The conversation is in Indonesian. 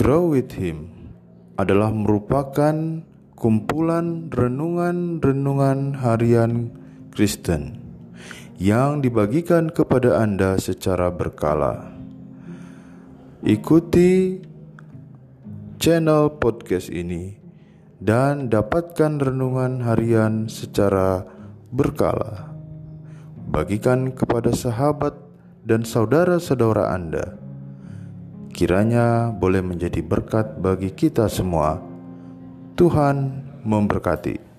Grow with Him adalah merupakan kumpulan renungan-renungan harian Kristen yang dibagikan kepada Anda secara berkala. Ikuti channel podcast ini dan dapatkan renungan harian secara berkala. Bagikan kepada sahabat dan saudara-saudara Anda Kiranya boleh menjadi berkat bagi kita semua. Tuhan memberkati.